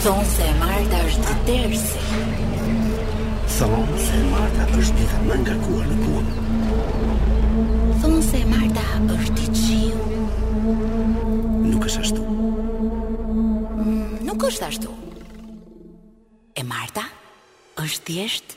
Thonë se e Marta është tersi. Thonë se e Marta është dita më e ngarkuar në punë. Thonë se e Marta është dit' shiu. Nuk është ashtu. Mm, nuk është ashtu. E Marta është thjesht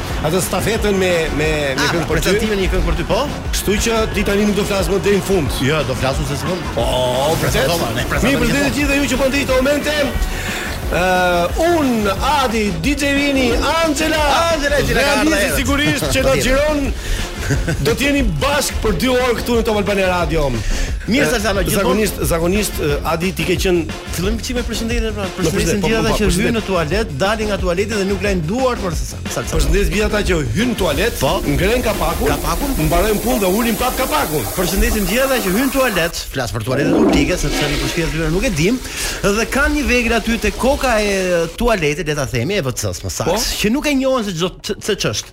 atë stafetën me me një këngë për ty. Prezantimin e një këngë për ty, po? Kështu që ti tani nuk do flas më deri në fund. Jo, do flasim se s'mund. Po, vërtet. Ne prezantimi. Mirë, përshëndetje gjithë ju që po ndiqni këto momente. Uh, un, Adi, DJ Vini, Angela Angela që në gardë e Sigurisht që do gjiron Do t'jemi bashk për 2 orë këtu në Top Albania Radio Mirë se jeni gjithë Zakonisht, zakonisht Adi ti ke qenë Fillojmë direkt me përshëndetje pra. Përshëndetje gjithë ata që hyjnë në tualet, dalin nga tualeti dhe nuk lajnë duart për sa. Përshëndetje gjithë ata që hyjnë në tualet, po ngrenë kapakun, kapakun, mbarojnë punë dhe ulin prap kapakun. Përshëndetje gjithë ata që hyjnë në tualet, flas për tualetet publike sepse nëpër shpitë e tyre nuk e dim, dhe kanë një vegël aty te koka e tualetit, le ta themi, e WC-së më saktë, po? që nuk e njohin se çdo se ç'është.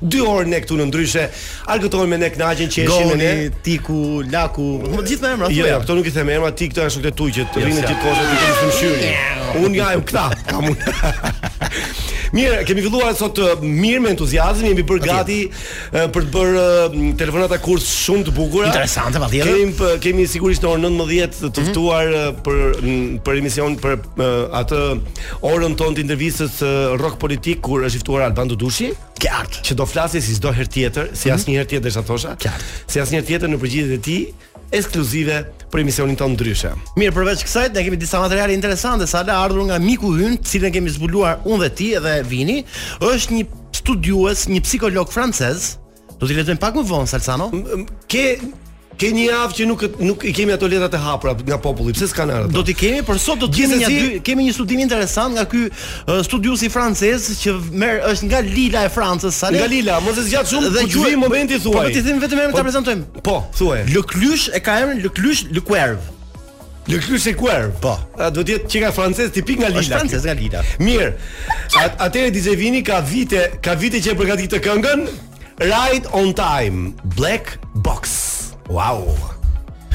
Dy orë ne këtu në ndryshe argëtohen me ne kënaqen qeshin me ne. Goni, Tiku, Laku, të gjithë me emra. Jo, jo, këto nuk i them emra, ti këto janë shokët e tu që të rrinë gjithë kohën ti të shyrni. Unë jam këta, kam unë. Mirë, kemi filluar sot uh, mirë me entuziazëm, jemi bërë gati uh, për të bërë uh, telefonata kurth shumë të bukura. Interesante, patjetër. Kemi kemi sigurisht në orën 19 të mhm. ftuar për për emision për në atë orën tonë të intervistës së Rock Politik ku është i ftuar Alban Dudushi. Qartë. Që do flasë si çdo herë tjetër, si mm -hmm. asnjëherë tjetër desh të thosha. Qartë. Si asnjëherë tjetër në përgjigjet e tij ekskluzive për emisionin tonë ndryshe. Mirë, përveç kësaj ne kemi disa materiale interesante Salsa, ardhur nga miku ynë, të cilin kemi zbuluar unë dhe ti edhe Vini, është një studiues, një psikolog francez, Do t'i lexojmë pak më vonë Salsano? Ke Ke një javë që nuk nuk i kemi ato letrat e hapura nga populli. Pse s'kanë ardhur? Do t'i kemi, por sot do të kemi një dy, kemi një studim interesant nga ky uh, studiuesi francez që merr është nga Lila e Francës, Salsa Nga Lila, mos e zgjat shumë, kur t'vijë momenti thuaj. Po t'i them vetëm emrin ta po, prezantojmë. Po, thuaj. Le Cluche e ka emrin Le Cluche Le Cuerve. Le Clu Sequer. Po. Duhet të jetë, qenka francez tipik nga Lila. Është francez nga Lila. Mirë. At atëherë DJ Vini ka vite, ka vite që e përgatit këtë këngën Ride on Time, Black Box. Wow.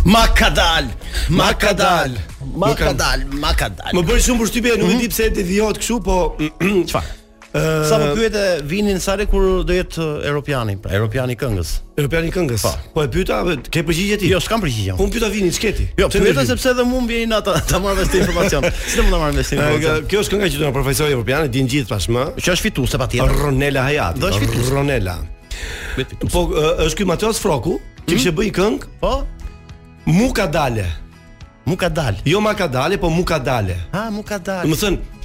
Ma ka dal, ma ka dal, ma ka dal, ma ka dal. Më bëri shumë përshtypje, nuk e di mhm. pse dëgjohet kështu, po çfarë? Sa më pyete Vinin Sale kur do jetë uh, Europiani, pra Europiani këngës. Europiani këngës. Po, po e pyeta, ke përgjigje ti? Jo, s'kam përgjigje. Po pyeta Vinin çke ti. Jo, Po pyeta sepse edhe mua m'vjen ata ta marr vesh informacion. Si do ta marr vesh informacion? Kjo është kënga që do na përfaqësojë Europiani, din gjithë tashmë. Që është fituese patjetër. Ronela Hajati. Do është fituese. Ronela. Po është ky Mateos Frroku, që kishte hmm? bëj këngë? Po. Mu ka dale. Mu ka dale. Jo ma ka dale, po mu ka dale. Ha, mu ka dale. Do të thotë,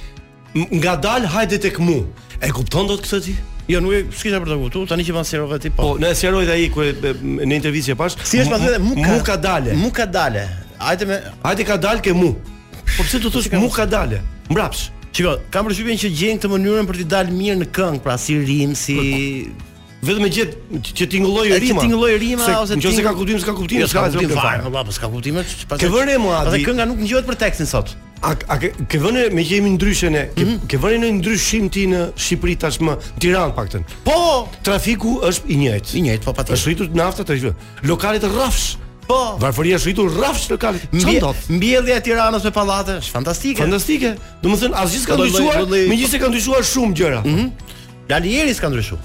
Ngadalë hajde tek mu. E kupton dot këtë ti? Jo, nuk e s'kisha për ta kuptuar, tani që ma sqarove ti po. Po, na e sqaroi ai kur në intervistë që pashë. Si është pas vetë mu ka, ka dale. Mu ka dale. Hajde me Hajde kadal ke mu. Po pse do të thosh mu ka dale? Mbrapsht. Shiko, kam përshtypjen që gjejnë këtë mënyrën për t'i dalë mirë në këngë, pra si rimë, si po, po. Vetëm me gjet që tingëllojë rima. Që tingëllojë rima se, ose tingëllojë. Nëse ka kuptim, s'ka kuptim. Jo, s'ka kuptim fare. Po, po, s'ka kuptim. Ke vënë mua atë. Dhe kënga nuk dëgjohet për tekstin sot. A a ke, ke vënë meqë jemi ndryshe ne? Ke, mm -hmm. ke vënë re ndryshim ti në Shqipëri tashmë, Tiranë paktën. Po, trafiku është i njëjtë. I njëjtë, po patjetër. Është rritur nafta të gjithë. Lokalet rrafsh. Po. Varfëria është rritur rrafsh lokale. Mbi, mbjellja e Tiranës me pallate është fantastike. Fantastike. Domethënë asgjë s'ka ndryshuar, megjithëse kanë ndryshuar shumë gjëra. Mhm. Mm Dali ieri s'ka ndryshu.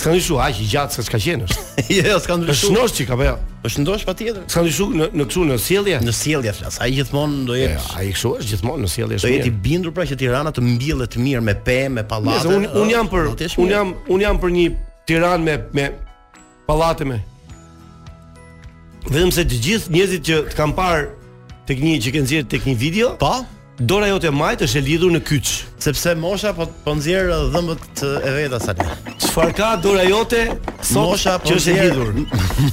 S'ka ndryshu, aq i gjatë se s'ka qenë është. jo, s'ka ndryshu. Është shëndosh çik apo jo? Është shëndosh patjetër. S'ka ndryshu në në kështu në sjellje. Në sjellje flas. Ai gjithmonë do jetë. Ja, ai kështu është gjithmonë në sjellje. Do jetë i bindur pra që Tirana të mbillet mirë me pemë, me pallate. Unë un jam për unë jam unë jam për një Tiranë me me Pallate me. Vetëm se të gjithë njerëzit që të kanë parë tek një që kanë nxjerr tek një video, po, dora jote e majtë është e lidhur në kyç. Sepse mosha po po nxjerr dhëmbët e veta Sale. Çfarë ka dora jote? Sot mosha po është e lidhur.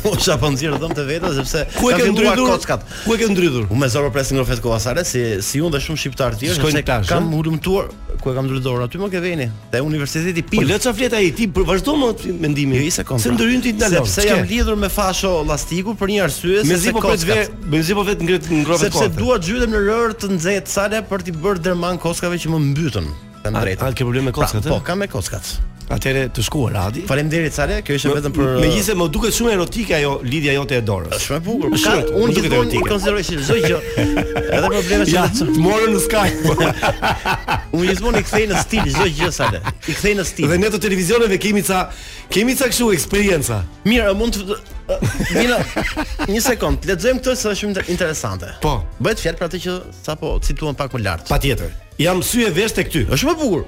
mosha po nxjerr dhëmbët e veta sepse ku e ke ndrydhur kockat? Ku e ke ndrydhur? Unë me zor po pres ngrohet koha Sale, si si unë dhe shumë shqiptarë të tjerë, sepse kam hulumtuar, Ku e kam ndrydhur dorën, aty më ke Vini, te universiteti Pil. Po le ça flet ai, ti po vazhdo më mendimin. Jo, një sekond. Se pra. ndërhyn ti ndalon. Sepse jam lidhur me fasho llastiku për një arsye se se po vet ve, mezi po vet ngre ngrohet koha. Sepse dua të zhytem në rërë të nxehtë Sale për t'i bërë derman kockave që më mbytën. Ke të drejtë. A ke problem me kockat? Po, kam me kockat. Atëre të shkuara Adi. Faleminderit Sale, kjo ishte vetëm për Megjithëse më duket shumë erotike ajo lidhja jote e dorës. Është shumë e bukur. Ka unë gjithmonë e konsideroj si çdo gjë. Edhe probleme që të morën në skaj. Unë gjithmonë i kthej në stil çdo gjë Sale. I kthej në stil. Dhe ne të televizioneve kemi ca kemi ca kështu eksperienca. Mirë, mund të Mirë, një sekond, lexojmë këtë se është shumë interesante. Po. Bëhet fjalë për atë që sapo cituam pak më lart. Patjetër. Jam sy e vesh tek ty. Është shumë e bukur.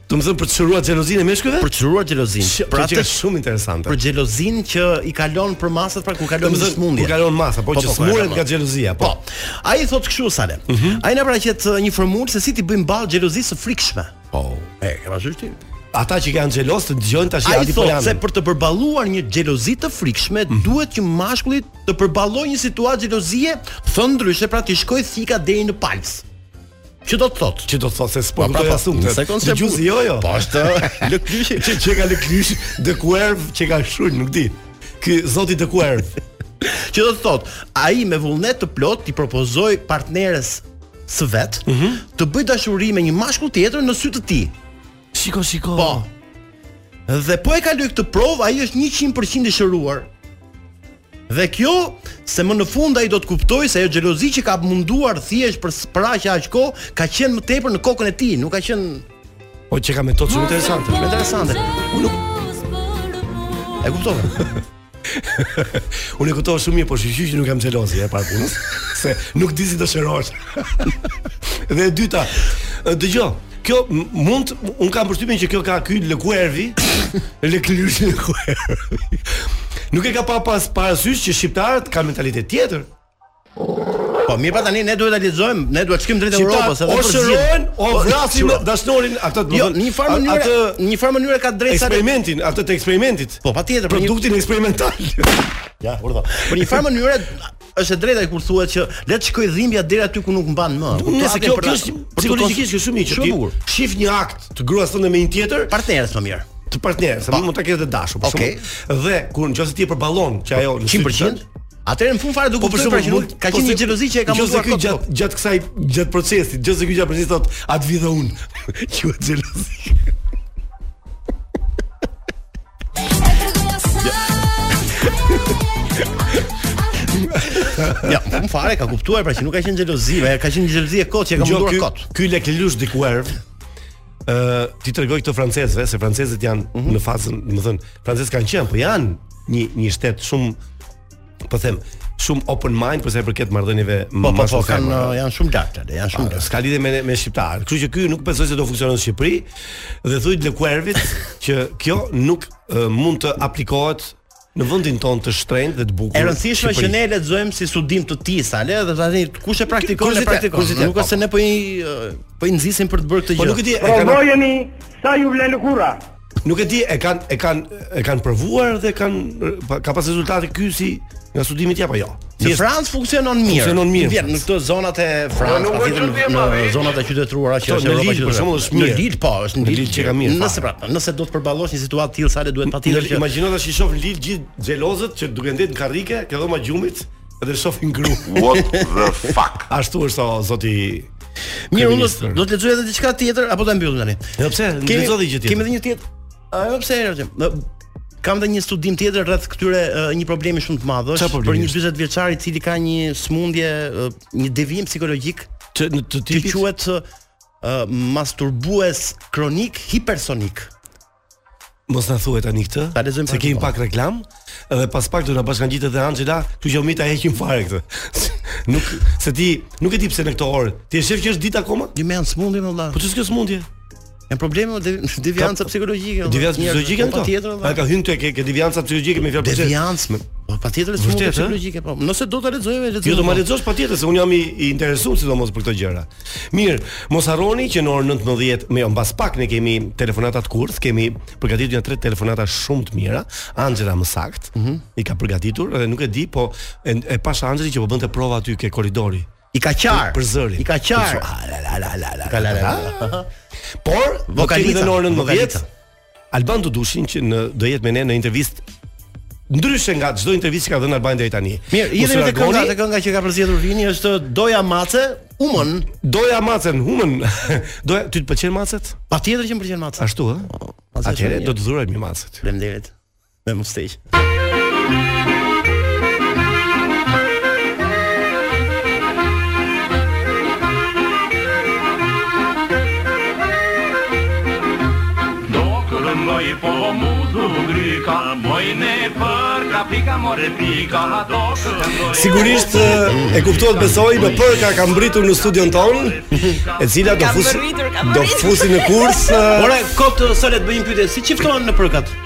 Do të thonë për të shëruar xhelozinë e meshkujve? Për të shëruar xhelozinë. Sh pra atë është shumë interesante. Për xhelozinë që i kalon për masat, pra kur kalon në smundje. Kur kalon masën, po, po që po, po, smuret nga xhelozia, po. Ai thotë kështu Salë. Mm -hmm. Ai na paraqet uh, një formulë se si t'i bëjmë ballë xhelozisë së frikshme. Po. E, ke pasur ti? Ata që kanë xheloz të dëgjojnë tash ja di po janë. Ai thotë se për të përballuar një xhelozi të frikshme, mm -hmm. duhet që mashkulli të përballojë një situatë xhelozie, thon ndryshe pra t'i shkojë thika deri në palcë. Që do të thot? Që do të thot se s'po e kuptoj as unë. Të gjuzi jo jo. Po është lë klyshi. Që që ka lë klysh, Dë Kuerv që ka shul, nuk di. Ky zoti Dë Kuerv. Që do të thot, ai me vullnet të plotë t'i propozojë partneres së vet mm -hmm. të bëjë dashuri me një mashkull tjetër në sy të tij. Shiko, shiko. Po. Dhe po e kaloi këtë provë, ai është 100% i shëruar. Dhe kjo se më në fund ai do të kuptojë se ajo xhelozi që e ka munduar thjesht për s'prapthi aq kohë, ka qenë më tepër në kokën e tij, nuk ka qenë Po çka me to shumë interesante. Shumë interesante. Unë nuk E kuptova. Unë e kuptova shumë mirë, por shyqyr që nuk jam xheloz e para e punës, se nuk di si do shërohesh. Dhe e dyta, dëgjo, Kjo mund unë kam përshtypjen që kjo ka ky Lëkuervi, Lëklysh Lëkuervi. Nuk e ka pa pas parasysh që shqiptarët kanë mentalitet tjetër. Po mirë pa tani ne duhet ta lexojmë, ne duhet të shkojmë drejt Evropës edhe për zgjidhjen. O po, vrasim dashnorin atë do jo, të thonë. Në një farë mënyre, atë në një farë mënyre ka të drejtë sa eksperimentin, atë të eksperimentit. Po patjetër, produktin eksperimental. Ja, urdhë. Në një farë mënyre është e drejtë kur thuhet që le të shkojë dhimbja deri aty ku nuk mban më. Nuk është kjo kjo është psikologjikisht kjo shumë i çudi. Sheh një akt të gruas tënde me një tjetër, partneres më mirë. Të partnerë, se mund ta ketë të dashur për okay. shumë. Dhe kur nëse ti e përballon që ajo 100%, Atëherë në fund fare do të kuptojë pra që nuk ka qenë një xhelozi që e ka munduar kot. Gjatë gjatë kësaj gjatë procesit, gjatë se ky gjatë procesit thotë at vdiqa unë. Ju xhelozi. Ja, në fund fare ka kuptuar pra që nuk ka qenë xhelozi, e ka qenë xhelozi e kotë që e ka munduar kot. Ky Lek Leklush Dikuerv ë t'i tregojë këto francezëve se francezët janë mhm. në fazën, domethënë, francezët kanë qenë, po janë një një shtet shumë po them, shumë open mind përsa i përket marrëdhënieve po, po, po, kanë po. janë shumë lart atë, janë shumë. S'ka lidhje me me shqiptar. Kështu që ky nuk besoj se do funksionon në Shqipëri dhe thuaji Le Kuervit që kjo nuk uh, mund të aplikohet në vendin tonë të shtrenjtë dhe të bukur. E rëndësishme që ne lexojmë si studim të tij Salë dhe tani kush e praktikon e praktikon. Nuk është se ne po i po i nxisim për të bërë këtë po gjë. Po nuk e di. Provojeni sa ju vlen lëkura. Nuk e di, e kanë e kanë e kanë provuar dhe kanë ka pas rezultate ky si nga studimi ti apo jo. Në Francë funksionon mirë. Funksionon mirë. Vetëm në këto zonat e Francës, po vetëm në eh, zonat e qytetëruara që është Europa qytetëruar. Për shembull është mirë. Në Lidl po, është në Lidl që ka mirë. Nëse pra, nëse do të përballosh një situatë të tillë sa le duhet patjetër. Imagjino tash i sheh në Lille gjithë xhelozët që duke ndejt në karrike, ke dhoma gjumit, Edhe shofin gru. What the fuck? Ashtu është o zoti Mirë, unë do të lexoj edhe diçka tjetër apo ta mbyllim tani. Jo pse, lexo edhe gjë tjetër. Kemi edhe një tjetër. A jo pse se kam dhe një studim tjetër rreth këtyre uh, një problemi shumë të madh është për një 40 vjeçar i cili ka një smundje uh, një devijim psikologjik që të tipit quhet uh, masturbues kronik hipersonik. Mos na thuaj tani këtë. Ta lexojmë se kemi pak reklam dhe pas pak do na bashkangjitet edhe Anxhela, kjo që ta heqim fare këtë. nuk se ti nuk e di pse në këtë orë. Ti e shef që është ditë akoma? Një mend smundje valla. Po ç'është kjo smundje? Janë probleme me devianca psikologjike. Devianca psikologjike po tjetër. Ai ka hyrë tek ke devianca psikologjike me fjalë pse. Deviancë. Po patjetër është smundje psikologjike po. Nëse do ta lexojmë, lexojmë. Jo do ma lexosh patjetër se un jam i, i interesuar sidomos për këto gjëra. Mirë, mos harroni që në orën 19, më jo, mbas pak ne kemi telefonatat kurth, kemi përgatitur nja tre telefonata shumë të mira, Anxhela më sakt, mm -hmm. i ka përgatitur dhe nuk e di, po e, e pash Anxhelën që po bënte prova aty ke korridori. I ka qarë. Për zërin. I ka qarë. Ka la la la la la. Por, vokalin në orën 19. Alban Dudushin që do jetë me ne në intervistë ndryshe nga çdo intervistë që ka dhënë Albani deri tani. Mirë, jemi te kënga, te kënga që ka përzgjedhur Vini është Doja Mace, Woman. Doja Macen, Woman. Doja, ty të pëlqen macet? Patjetër që më pëlqen macet. Ashtu ë? Atëherë do të dhuroj një mace. Faleminderit. Me mustej. Moj po m'u tha gryka, moj ne për ka pika, more pika, ma do shëllë Sigurisht, e kuptuat besoj, nepërka ka mbritur në studion ton, e cila do fusi, do fusi në kurth Ora, kotë, sëllet, bëjmë pyetje, si çiftohen nepërkat?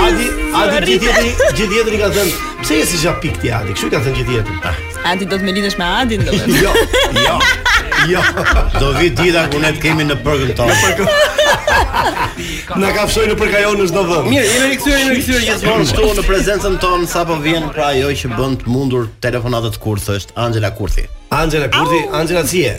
Adi, Adi gjithë jetën, gjithë jetën i ka thënë, pse je si zhapik ti Adi? Kështu i ka thënë gjithë jetën. Ah. Adi do të më lidhesh me Adin do. jo, jo. Jo. Do vi dita kur ne të kemi nepërkën tonë. Na kafshoi nepërka jonë në çdo vend. Mirë, jemi rikthyer, jemi rikthyer gjithmonë këtu në prezencën tonë sapo vjen pra ajo që bën të mundur telefonatat kurth është Anxhela Kurthi. Anxhela Kurthi, Anxhela si je?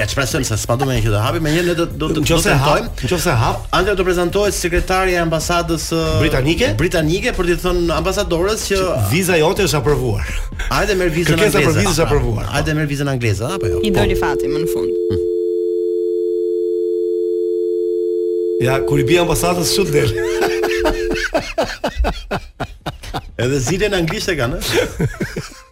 Ja shpresojmë se s'ka domethënë që të hapi, menjëherë ne do do të prezantohemi, nëse hap, Andrea do prezantohet sekretarja e ambasadës britanike, britanike për të thënë ambasadorja që viza jote është aprovuar. Hajde merr vizën angleze. Kërkesa për vizë është aprovuar. Hajde merr vizën angleze apo jo? I doli fati më në fund. Hm. Ja, kur i bie ambasadës çu del. Edhe zilën anglisht e kanë, ëh.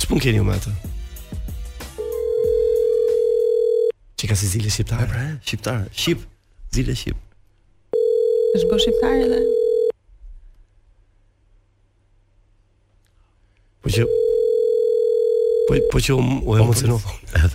Ç'punë keni ju me atë? Çika si zile shqiptare? Pra, shqiptare, shqip, zile shqip. Është bë shqiptare edhe. Po që po po që u emocionova edhe.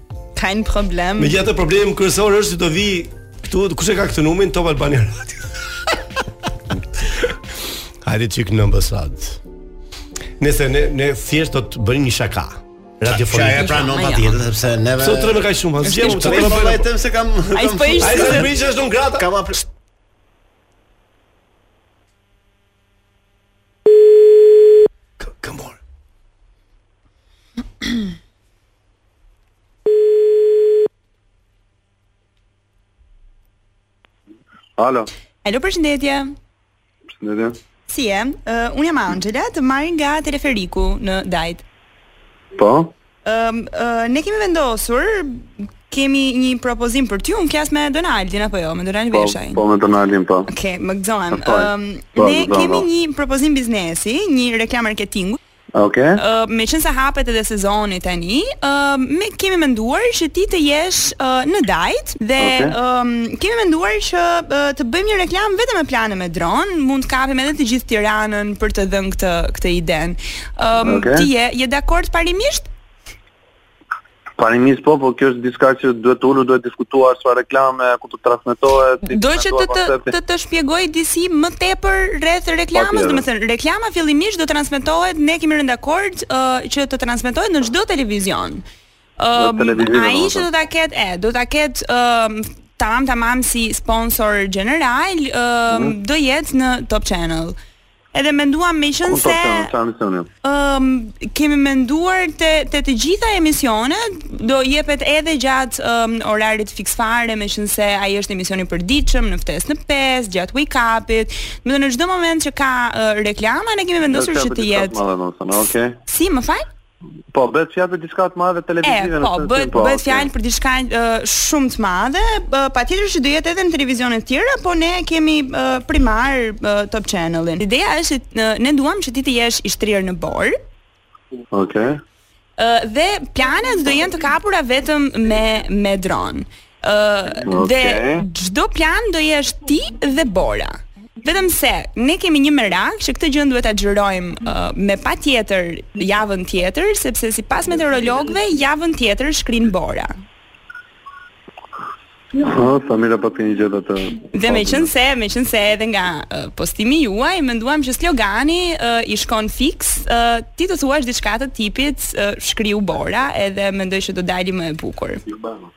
Ka një problem. Megjithatë problemi kryesor është se do vijë këtu kush e ka këtë numrin Top Albania Radio. Hajde çik në ambasadë. Nëse ju thjesht do të bëni një shaka. Radiofonia. Ja, pra nuk ka tjetër sepse neve. Sot rëmë kaq shumë, as jam të bëj vetëm se kam. Ai po ishte. Ai po ishte në gratë. Kam Alo. Alo, përshëndetje. Përshëndetje. Si je? Uh, unë jam Anxhela, të marr nga teleferiku në Dajt. Po. Ëm ne kemi vendosur kemi një propozim për ty, unë flas me Donaldin apo jo, me Donald po, Veshaj. Po, po me Donaldin po. Okej, okay, më gëzohem. Po, Ëm po, ne po, kemi një propozim biznesi, një reklamë marketingu. Okej. Okay. Uh, meqenëse hapet edhe sezoni tani, uh, ne kemi menduar që ti të jesh uh, në Dajt dhe okay. um, kemi menduar që uh, të bëjmë një reklamë vetëm me plane me dron, mund të kapim edhe të gjithë Tiranën për të dhënë këtë këtë idenë. Um, okay. Ti je, je dakord parimisht? Parimisht po, po kjo është diçka që duhet të ulur, duhet diskutuar si reklamë, ku të transmitohet... Do që të të, të, të shpjegoj disi më tepër rreth reklamës, domethënë, reklama fillimisht do të transmitohet, ne kemi rënë dakord uh, që të transmitohet në çdo televizion. Uh, ai që do ta ketë, e, do ta ketë uh, tamam tamam si sponsor gjeneral, uh, mm -hmm. do jetë në Top Channel. Edhe menduam meqenëse Unë po çfarë emisioni? Ëm kemi menduar te te të gjitha emisionet do jepet edhe gjatë um, orarit Fiks Fare meqenëse ai është emisioni i përditshëm në Ftesë në 5 gjatë Wake Upit. Domethënë në çdo moment që ka uh, reklama ne kemi vendosur që të jetë. Okej. Si, më fal? Po, bëhet fjalë për diçka të madhe televizive në po, sensin bëhet, po. Bëhet fjalë për diçka shumë të madhe, patjetër që do jetë edhe në televizione të tjera, po ne kemi primar Top Channel-in. Ideja është se ne duam që ti të jesh i shtrirë në borë. Okej. Okay. Dhe planet do jenë të kapura vetëm me me dron. Ë okay. dhe çdo plan do jesh ti dhe bora. Vetëm se ne kemi një merak që këtë gjë duhet ta xhirojmë uh, me patjetër javën tjetër, sepse sipas meteorologëve javën tjetër shkrin bora. Ha, sa mira po të një gjithë atë. Dhe meqenëse, meqenëse edhe nga uh, postimi juaj, menduam që slogani uh, i shkon fiks, uh, ti të thuash diçka të tipit uh, shkriu bora edhe mendoj që do dalë më e bukur. Ju banë.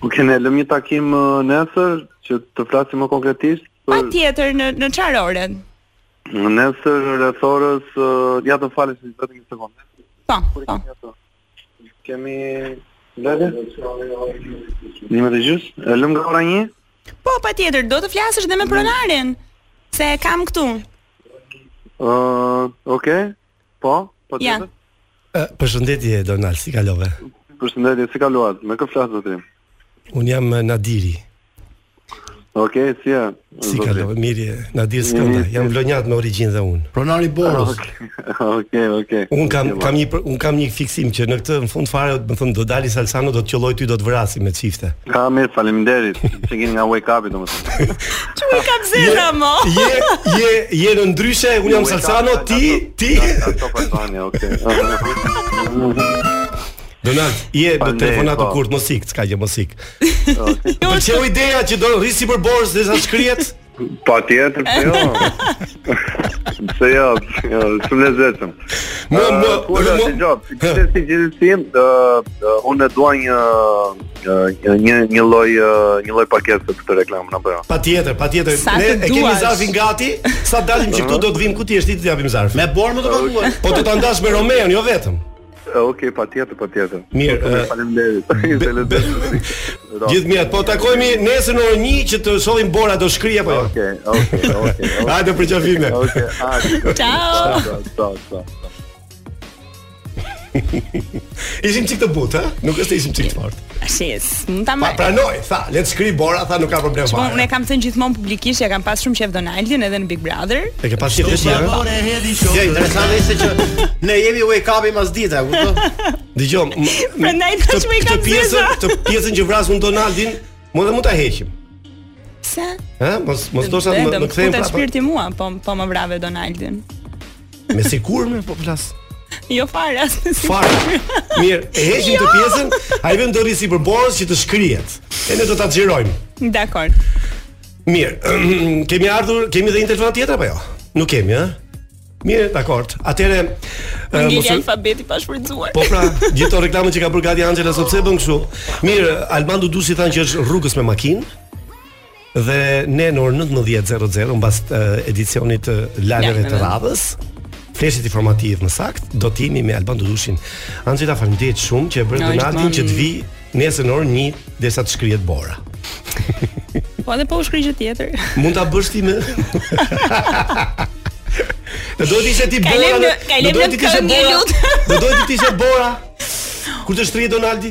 Po ne lëmë një takim nesër që të flasim më konkretisht. Patjetër në në çfarë ore? Nesër rreth orës ja më falni vetëm një sekondë. Po. po. Kemi Lëre? Një e gjysmë? Lëmë nga ora një? Po, patjetër, do të flasësh dhe me pronarin, se e kam këtu. Uh, okay. Po, patjetër? Ja. Përshëndetje, Donald, si kalove? Përshëndetje, si kaluat? Me kë flas Unë jam Nadiri. Ok, si je? Si kalove, mirë, Nadir Skënda, jam vlonjat me origjinë dhe unë. Pronari Boros. Ok, ok. Unë kam, kam, një, un kam një fiksim që në këtë në fund fare, domethënë, do dalë Salsano, do të qëllojë ty, do të vrasë me çifte. Ka mirë, faleminderit. qeni nga wake up-i, do më Ç'Wake Up zemra mo. Je je je në ndryshe, unë jam Salsano, ti ti. Ato po tani, okay. Donald, je në telefonatë kurth, mos ik, s'ka gjë mos ik. Pëlqeu ideja që do rrish sipër borës derisa shkrihet? Patjetër, po jo. Pse jo, jo, shumë e lezetshme. Më më kur do të jap, ti ke sigjithsesi, unë dua një një një lloj një lloj pagese për këtë reklamë apo jo. Patjetër, patjetër. Ne e kemi zarfin gati, sa dalim që këtu do të vim ku ti je të të japim zarfin. Me borë më të paguar. Po do ta ndash me Romeon, jo vetëm. Ok, patjetër, patjetër. Mirë, po, faleminderit. Gjithë të mirat, po takohemi nesër në orën 1 që të shohim bora do shkrijë apo jo. Ok, ok, ok. Hajde përqafime. Ok, hajde. Ciao. Ciao, ciao, ciao. Ishim çik të butë, ha? Nuk është ishim çik të fortë. Shis, nuk ta më. Pa pranoj, tha, le të shkrijë bora, tha nuk ka problem fare. Unë e kam thënë gjithmonë publikisht, e kam pas shumë qejf Donaldin edhe në Big Brother. E ke pas qejf ti? Jo, interesant ishte që ne jemi wake up i masdites, kupton? Dëgjomë. Prandaj po them këtë pjesën, këtë pjesën që vrasim Donaldin, më dhe mund ta heqim. Sa? Ha, mos mos thosha më kthejmë prapë. Të shpirti mua, po po më vrave Donaldin. Me sikur më po flas. Jo fare as në sikur. Fare. Mirë, e heqim të jo. pjesën, ai vend do rri si për borës që të shkrihet. E ne do ta xhirojmë. Dakor. Mirë, kemi ardhur, kemi dhe një telefon tjetër apo jo? Nuk kemi, ëh. Mirë, dakor. Atëre Në një mos... alfabet i pashfrytzuar. Po pra, gjithë reklamën që ka bërë Gati Angela sepse bën kështu. Mirë, Alban Dudushi thanë që është rrugës me makinë. dhe ne në orën 19:00 mbas edicionit të lajmeve të radhës, fleshit informativ më sakt, do të jemi me Alban Dudushin. Anxhela faleminderit shumë që e bëre Donaldin që të vijë nesër në orën 1 derisa të shkrihet bora. Po edhe po u shkri gjë tjetër. Mund ta bësh ti me Do do të ishe ti bora. Do do të ishte bora. Do do të ishte bora. Kur të shtrihet Donaldi?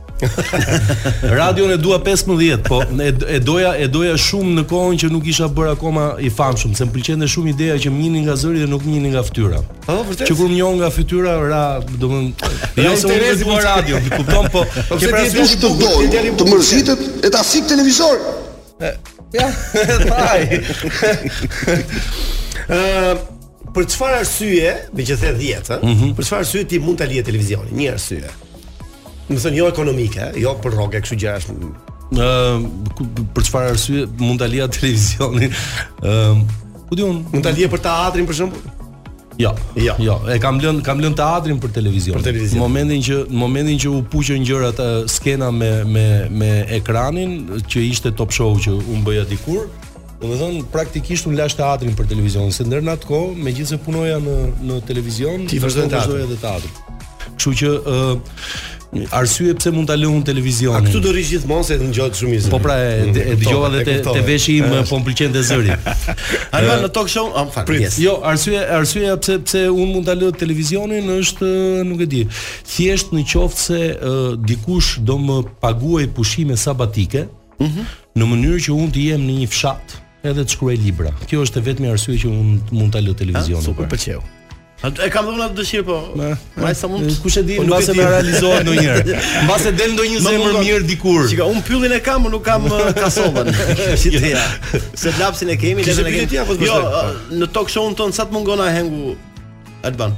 Radion e dua 15, po e, e doja e doja shumë në kohën që nuk isha bërë akoma i famshëm, se më pëlqente shumë ideja që më njihnin nga zëri dhe nuk më njihnin nga fytyra. Po, vërtet. Që kur më njohën nga fytyra ra, domethënë, jo se s'e dua radion, kupton, po, po ke parasysh të mërzitet e ta fik televizori. Ja, thuaj. Ëh, për çfarë arsye, meqë the 10, ëh, mm -hmm. për çfarë arsye ti mund ta lije televizionin? Një arsye. Domethënë jo ekonomike, jo për rrogë, kështu gjërash. Ëh, për çfarë arsye mund ta lija televizionin? Ëh, ku di unë, mund ta lije për teatrin për shembull? Jo, jo, jo. E kam lënë kam lënë teatrin për televizion. Për televizion. Në momentin që në momentin që u puqën gjërat skena me me me ekranin që ishte Top Show që un bëja dikur, domethënë praktikisht un lash teatrin për televizion, se deri në atë kohë, megjithëse punoja në në televizion, vazhdoja edhe teatrin. Kështu që ë uh, arsye pse mund ta lë unë televizionin. A këtu do rri gjithmonë se dëgjohet shumë mirë. Po pra e, mm, e dëgjova dhe te, te veshi im po më pëlqen te zëri. Alban në talk show, ah më fal. Yes. Jo, arsye arsyeja pse pse unë mund ta lë televizionin është nuk e di. Thjesht në qoftë se uh, dikush do më paguajë pushime sabatike, mm -hmm. në mënyrë që unë të jem në një fshat Edhe të shkruaj libra. Kjo është e vetmja arsye që unë mund ta lë televizionin. Ah, super më pëlqeu. E kam dhe unë atë dëshirë por? Ma, ma sa mund kush e di, po, mbase më realizohet ndonjëherë. Mbase del ndonjë zemërmirë dikur. Çka, un pyllin e kam, nuk kam uh, kasollen. Ideja. Se lapsin e kemi, ne kemi. Jo, uh, në talk show-un tënd sa të mungon ahengu Alban.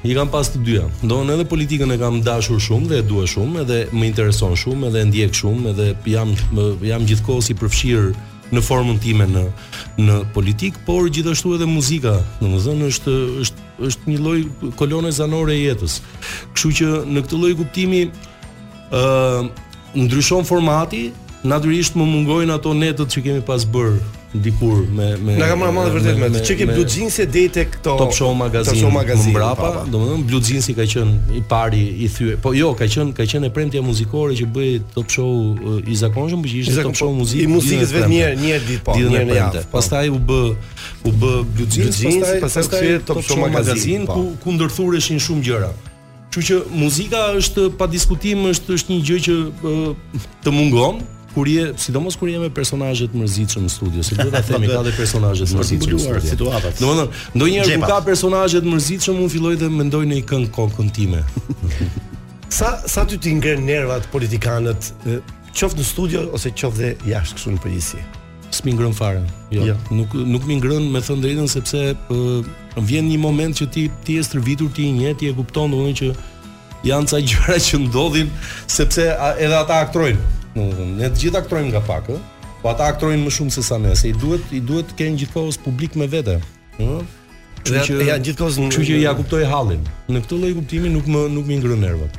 I kam pas të dyja. Domethënë edhe politikën e kam dashur shumë dhe e dua shumë, edhe më intereson shumë, edhe e ndjek shumë, edhe jam jam gjithë kohës i përfshirë në formën time në në politikë, por gjithashtu edhe muzika, domethënë është është është një lloj kolone zanore e jetës. Kështu që në këtë lloj kuptimi Ë uh, ndryshon formati, natyrisht më mungojnë ato netët që kemi pas bërë dikur me me Na ka marrë malli vërtet me. Që te Blue Jeans e deri tek këto Top Show magazin. Top Show magazin. Mbrapa, domethënë blue jeans-i ka qenë i pari i thyer. Po jo, ka qenë ka qenë e premtja muzikore që bëhej Top Show i zakonshëm, por që ishte Top Show muzikë. I muzikës vetëm një herë, një herë ditë po, një herë në javë. Po. Pastaj u bë u bë blue jeans, pastaj pastaj Top Show magazin po. ku ku ndërthureshin shumë gjëra. Kështu që muzika është pa diskutim është është një gjë që të mungon kur je, sidomos kur je me personazhe të mërzitshëm në studio, se duhet ta themi ka dhe personazhe të mërzitshëm në studio. Situatat. Domethënë, ndonjëherë kur ka personazhe të mërzitshëm, unë filloj dhe mendoj ndonjë këngë kokën time. sa sa ty t'i ngrenë nervat politikanët, qoftë në studio ose qoftë dhe jashtë kështu në përgjithësi. S'm'i ngrenë fare. Jo, jo. nuk nuk m'i ngrenë me thënë të drejtën sepse uh, vjen një moment që ti ti je stërvitur, ti i njeh, ti e kupton domethënë që janë ca gjëra që ndodhin sepse a, edhe ata aktrojnë. Domethënë, ne të gjithë aktrojmë nga pak, ë. Po ata aktrojnë më shumë se sa ne, se i duhet i duhet të kenë gjithkohës publik me vete, ë. Kështu që ia gjithkohës, kështu që ia kuptoj hallin. Në këtë lloj kuptimi nuk më nuk m'i ngrenë nervat.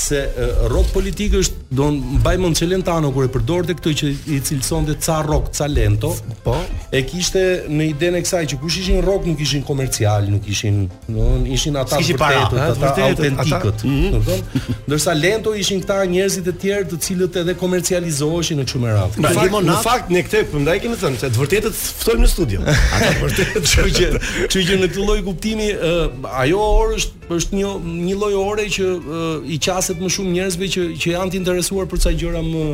se rock politik është do mbaj mend Celentanon kur e përdorte këtë që i cilësonte ca rock ca lento po e kishte në idenë e kësaj që kush ishin rock nuk ishin komercial nuk ishin domethënë ishin ata të vërtetët ata autentikët mhm. domethënë ndërsa lento ishin këta njerëzit e tjerë të cilët edhe komercializoheshin në shumë radhë pra, në fakt ne këtu prandaj kemi thënë se të vërtetët ftojmë në studio ata vërtet kështu që kështu që në këtë lloj kuptimi ajo orë është është një një lloj ore që uh, u qaset më shumë njerëzve që që janë të interesuar për ca gjëra më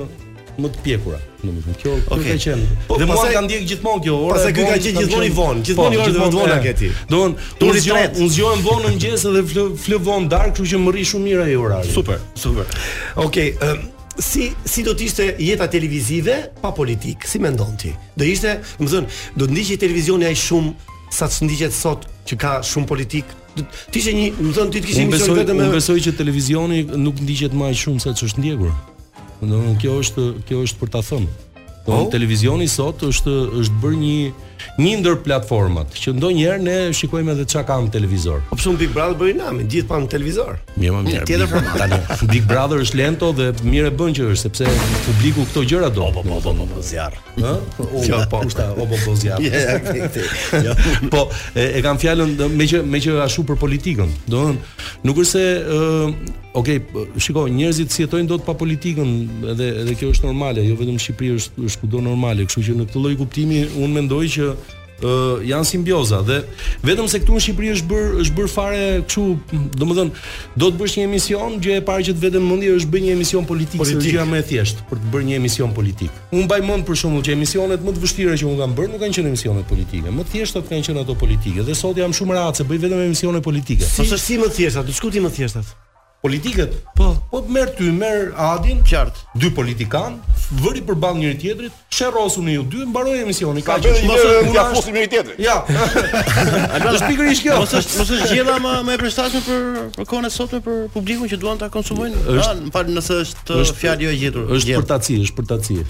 më të pjekura. Domethënë kjo kjo okay. ka qenë. Po, dhe mua më ka ndjek gjithmonë kjo ora. Pastaj ky ka qenë gjithmonë i vonë, gjithmonë i po, orë vonë ke ti. Domethënë, unë zgjohem, unë zgjohem vonë në mëngjes dhe fle, fle vonë darkë, kështu që më rri shumë mirë ai orari. Super, super. Okej, okay, si si do të ishte jeta televizive pa politikë, si mendon ti? Do ishte, domethënë, do të ndiqej televizioni aq shumë sa ç'ndiqet sot që ka shumë politikë, Të ishte një, domethënë ti të kishe një show vetëm me... Unë besoj që televizioni nuk ndiqet më aq shumë se ç'është ndjekur. Domethënë, kjo është, kjo është për ta thënë. Po, oh? televizioni sot është është bërë një një ndër platformat që ndonjëherë ne shikojmë edhe ça ka në televizor. Po pse Big Brother bëri namin, gjithë panë në televizor. Mirë, më mirë. Tjetër po tani. Big Brother është lento dhe mirë e bën që është sepse publiku këto gjëra do. Po, po, po, po, po, po zjarr. Ë? Jo, po. Kushta o bobozi apo. Jo. Po, e, e kam fjalën do- me që me që ashtu për politikën. Domethënë, nuk është se ë ok, shiko, njerëzit s'jetojnë dot pa politikën, edhe edhe kjo është normale, jo vetëm në Shqipëri është është kudo normale, kështu që në këtë lloj kuptimi unë mendoj që ë uh, janë simbioza dhe vetëm se këtu në Shqipëri është bër është bër fare kështu, domethënë do të bësh një emision, gjë e parë që të vete në mendje është bëj një emision politik, është gjëja më e thjeshtë për të bërë një emision politik. Unë mbaj mend për shembull që emisionet më të vështira që unë kam bërë nuk kanë qenë emisionet politike, më të thjeshtat kanë qenë ato politike dhe sot jam shumë rahat se bëj vetëm emisione politike. Si është si më të thjeshtat, diskutimi më thjeshtat. politike. Po, po merr ty, merr Adin, qartë. Dy politikan, vëri përballë njëri tjetrit, sherrosuni ju dy, mbaroi emisioni. Ka që mos është ia fusin njëri tjetrit. Ja. Është pikërisht kjo. Mos është mos është gjella më më e përshtatshme për për kohën e sotme për publikun që duan ta konsumojnë. Është, më fal, nëse është fjalë jo e gjetur. Është përtaci, është përtaci.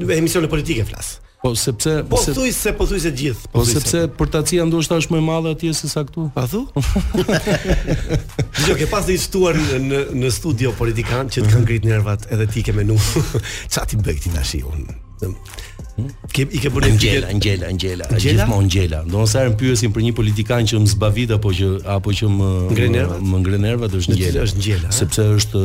Në emisione politike flas. Po sepse po se... thuj se po thuj se gjithë. Po, po sepse përtacia ndoshta është më e madhe atje se sa këtu. A thu? Jo, ke pas të ftuar në në, në studio politikan që të kanë ngrit nervat edhe ti ke menu. Ça t'i bëj këtij tash un? Ke i ke bërë Ngjela, Ngjela, Ngjela, gjithmonë Ngjela. Domethënë sa herë pyesin për një politikan që më zbavit apo që apo që më ngre nervat, më ngre nervat është Ngjela. Është Ngjela. Sepse është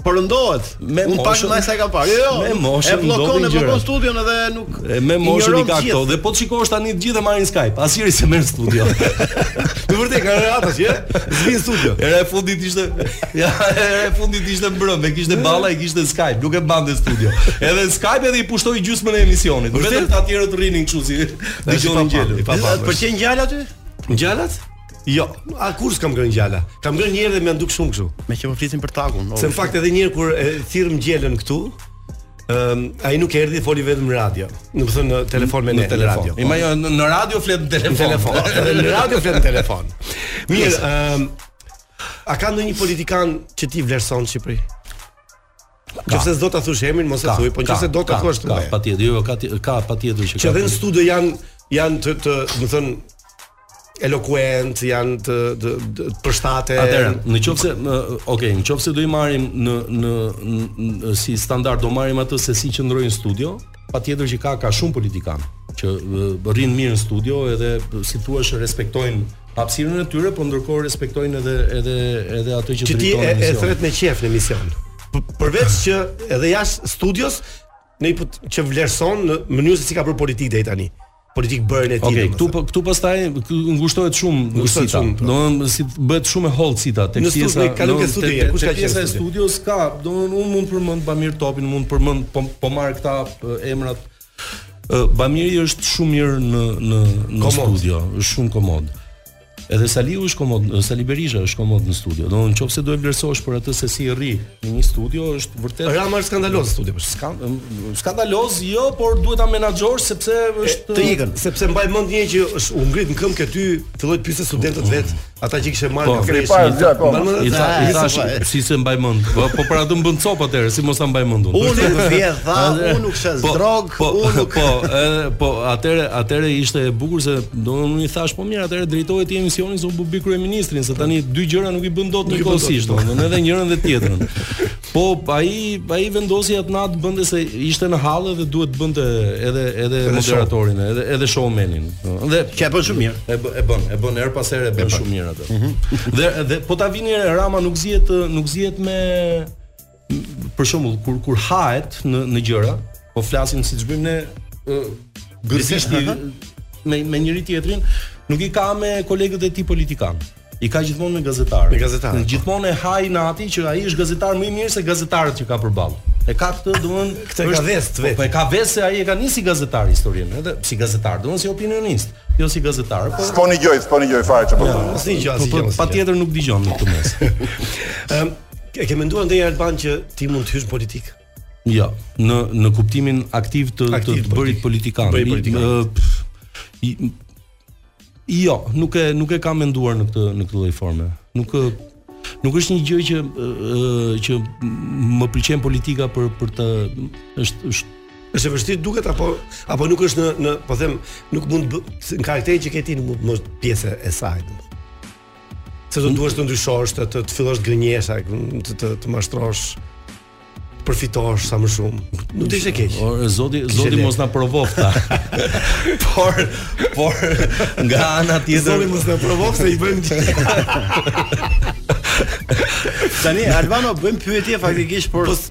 Përëndohet, me aq pak me sa e kam parë. Jo, jo, me moshën, e bllokon, e bllokon studion edhe nuk e me moshën i ka këto. Dhe po të shikosh tani të gjithë e marrin në Skype. Asnjëri s'e merr në studio. Në vërtetë ka raste që s'vjen studio. Hera e fundit ishte ja, hera e fundit ishte mbrëm, e kishte Balla, e kishte Skype, nuk e mbante studio. Edhe Skype edhe i pushtoi gjysmën e emisionit. Vetëm ata të tjerët rrinin kështu si. Dëgjoni gjë. Pëlqen ngjalat ti? Ngjalat? Jo, as kurrë s'kam ngrënë ngjala? Kam ngrënë një herë dhe m'u duk shumë kështu. Me që po flisim për Takun. Se në fakt edhe një herë kur e thirrëm Ngjelën këtu, Ëm, um, ai nuk erdhi, foli vetëm në radio. Do të thonë në telefon me ne, në telefon. radio. Ima jo, në, në radio flet në telefon. Në telefon. Edhe në radio flet në telefon. Mirë, ëm, um, a ka ndonjë politikan që ti vlerëson në Shqipëri? Nëse s'do ta thosh emrin, mos e thuaj, po nëse do ta thosh ti. Ka patjetër, jo, ka ka patjetër që ka. Që në studio janë janë të të, do të thënë elokuent, janë të të, të, të përshtate. Atëherë, në qoftë se në, ok, në qoftë se do i marrim në në, në, në si standard do marrim atë se si qëndrojnë në studio, Patjetër që ka ka shumë politikanë që rrin mirë në studio edhe si të thuash respektojnë hapësirën e tyre, por ndërkohë respektojnë edhe edhe edhe atë që drejton emisionin. Ti e, e thret me qejf në emision. Përveç që edhe jashtë studios në që vlerëson në mënyrë se si ka bërë politikë deri tani. politikbërjen e tij. Okej, okay, këtu po- këtu pastaj ngushtohet shumë ngushtohet shumë. Po. Domthonë si bëhet shumë e hollë sita tek pjesa. Në studio ka në studio, kush, te pjesa e studios ka, domthonë unë mund të përmend Bamir Topin, mund të përmend po, po marr këta emrat. Bamiri është shumë mirë në në në komod. studio, është shumë komod. Edhe Saliu është komod, Sali Berisha është komod në studio. Domethënë në qoftë se do e vlerësosh për atë se si rri në një studio është vërtet Rama është skandaloz studio. Po s'është, skandaloz jo, por duhet ta menaxhosh sepse është të ikën, sepse mbaj mend një herë që është u ngrit në këmbë ke ty, filloi të pyesë studentët vet, ata që kishin marrë kafe. Po, keni parë po. I tha, i thashë, si s'e mbaj mend. Po, po për atë u bëmë copë atëherë, si mos ta mbaj mend unë. Unë nuk vje dha, unë nuk shes po, drogë, po, unë nuk. Po, po, atëherë, atëherë ishte e bukur se domethënë unë i thashë Po mirë, atëherë drejtoje ti emisionin se unë po bëj kryeministrin, se tani dy gjëra nuk i bën dot njëkohësisht, domethënë edhe njërën dhe tjetrën. Po ai ai vendosi atë natë bënte se ishte në hall dhe duhet të bënte edhe edhe moderatorin, edhe edhe showmanin. Dhe që e bën shumë mirë. E bën e bën, e bën herë pas here e bën shumë mirë atë. Mhm. Dhe dhe po ta vini Rama nuk zihet nuk zihet me për shembull kur kur hahet në në gjëra, po flasim siç bëjmë ne gëzisht me me njëri tjetrin, nuk i ka me kolegët e tij politikanë. I ka gjithmonë me gazetarë. Me gazetarë. Po. Gjithmonë e ha inati që ai është gazetar më i mirë se gazetarët që ka përballë. E ka këtë, domethënë, këtë është, ka ves po, vetë. Po e ka ves se ai e ka nis si gazetar historinë, edhe si gazetar, domethënë si opinionist, jo si gazetar. Po s'po na dëgjon, s'po na dëgjon fare çfarë po. S'po na dëgjon, patjetër nuk dëgjon në këtë mes. Ëm E ke menduar ndonjë herë Alban që ti mund të hysh në politikë? Jo, në në kuptimin aktiv të aktiv, të, të bërit politikan. Bërit politikan. I, jo, nuk e nuk e kam menduar në këtë në këtë lloj forme. Nuk nuk është një gjë që ë që më pëlqen politika për për të është është Është e vështirë duket apo apo nuk është në në po them nuk mund në karakterin që ke ti nuk mund të jem pjesë e saj. Se do duhesh të ndryshosh, të të, të fillosh të gënjesh, a, të të, të mashtrosh, të përfitosh sa më shumë. Nuk të ishte keq. O, Zoti, Kishe Zoti le. mos na provoftë. por, por nga ana tjetër, Zoti mos na provoftë se i bëjmë të gjithë. Tani Alban po bëjmë pyetje faktikisht por Po, s-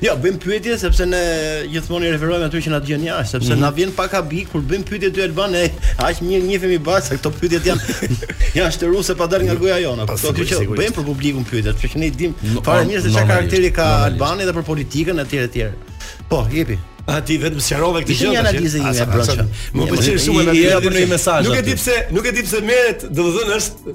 Jo, ja, bëjmë pyetje sepse ne gjithmonë i referohemi atij që na dëgjon jashtë, sepse mm -hmm. na vjen pak habi kur bëjmë pyetje ty Alban, ne aq mirë njihemi bashkë sa këto pyetje janë janë shtëruese pa dalë nga goja jona. Po kjo që bëjmë për publikun pyetje, sepse që ne e dimë fare mirë se çfarë karakteri ka Albani dhe për politikën etj etj. Po, jepi. A ti vetëm sqarove këtë gjë. Një analizë ime e brendshme. Më pëlqen shumë analiza. Nuk e di pse, nuk e di pse merret, domethënë është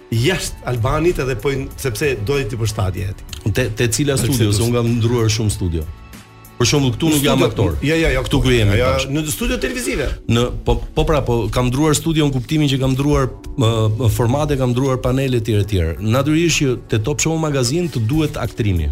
jashtë Albanit edhe po sepse do t'i përshtatet aty. Te te cila studio, se unë kam ndërruar shumë studio. Për shembull këtu nuk jam aktor. Jo, jo, jo, këtu ku jemi. Jo, në studio televizive. Në po po pra, po kam ndërruar studio në kuptimin që kam ndërruar formate, kam ndërruar panele etj etj. Natyrisht që te Top Show Magazine të duhet aktrimi.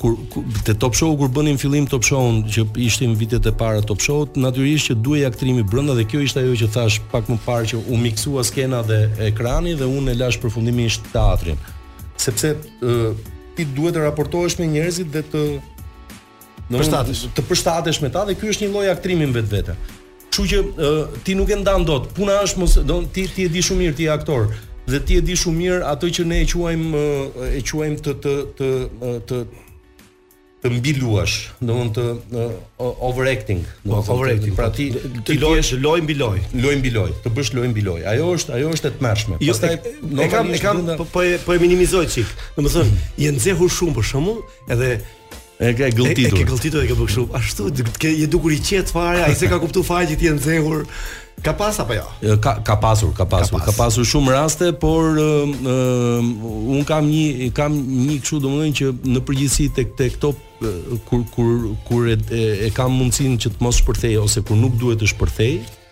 kur te Top Show kur bënim fillim Top Show-un që ishim në vitet e para Top Show-t natyrisht që duhej aktrimi brenda dhe kjo ishte ajo që thashë pak më parë që u miksua skena dhe ekrani dhe unë e lashë përfundimisht teatrin sepse ti duhet të raportohesh me njerëzit dhe të Do përshtatesh. Të përshtatesh me ta dhe ky është një lloj aktrimi në vetvete. Kështu që uh, ti nuk e ndan dot. Puna është mos do ti ti e di shumë mirë ti je aktor dhe ti e di shumë mirë atë që ne e quajmë e quajmë të të të të të mbiluash, domthonë të uh, overacting, po, domthonë overacting. Pra ti ti lojë lojë mbi lojë, lojë mbi lojë, të bësh lojë mbi lojë. Ajo është ajo është e tmerrshme. Jo, Pastaj e kam e kam po po e, po e minimizoj çik. Domethënë, je nxehur shumë për shembull, edhe E ke gëlltitur. E ke gëlltitur e ke bërë kështu. Ashtu ke je dukur i qetë fare, ai s'e ka kuptuar fare që ti je nxehur. Ka pas apo jo? Ja? Ka ka pasur, ka pasur, ka, pas. ka pasur shumë raste, por ë uh, unë kam një kam një kështu domethënë që në përgjithësi tek tek këto kur kur kur e, e, e kam mundësinë që të mos shpërthej ose kur nuk duhet të shpërthej,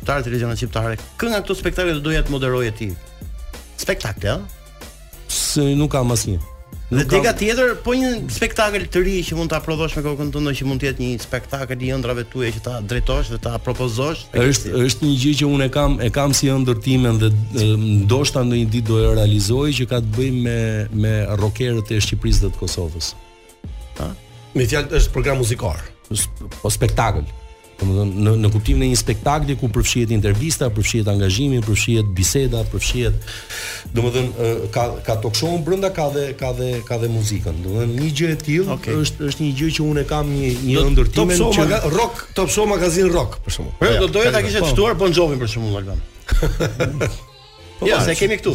Tar televizionet shqiptare. Kë nga këto spektakle do doje të moderoje ti? Spektakle, ëh? Se nuk ka asnjë. Dhe nuk dega kam... tjetër, po një spektakël të ri që mund ta prodhosh me kokën tënde që mund të jetë një spektakël i ëndrrave tuaja që ta drejtosh dhe ta propozosh. Është është një gjë që unë e kam e kam si ëndërr timen dhe ndoshta ndonjë ditë do e realizoj që ka të bëjë me me rockerët e Shqipërisë dhe të Kosovës. Ha? Me një fjalë është program muzikor, po spektakël. Domethënë në në kuptimin e një spektakli ku përfshihet intervista, përfshihet angazhimi, përfshihet biseda, përfshihet domethënë ka ka talk show brenda ka dhe ka dhe ka dhe muzikën. Domethënë një gjë e tillë okay. është është një gjë që unë kam një një ëndërr time që maga, rock, top show magazin rock për shembull. Po do doje ta kishe ftuar Bon Jovi për shembull Alban. Po ja, s'e kemi këtu.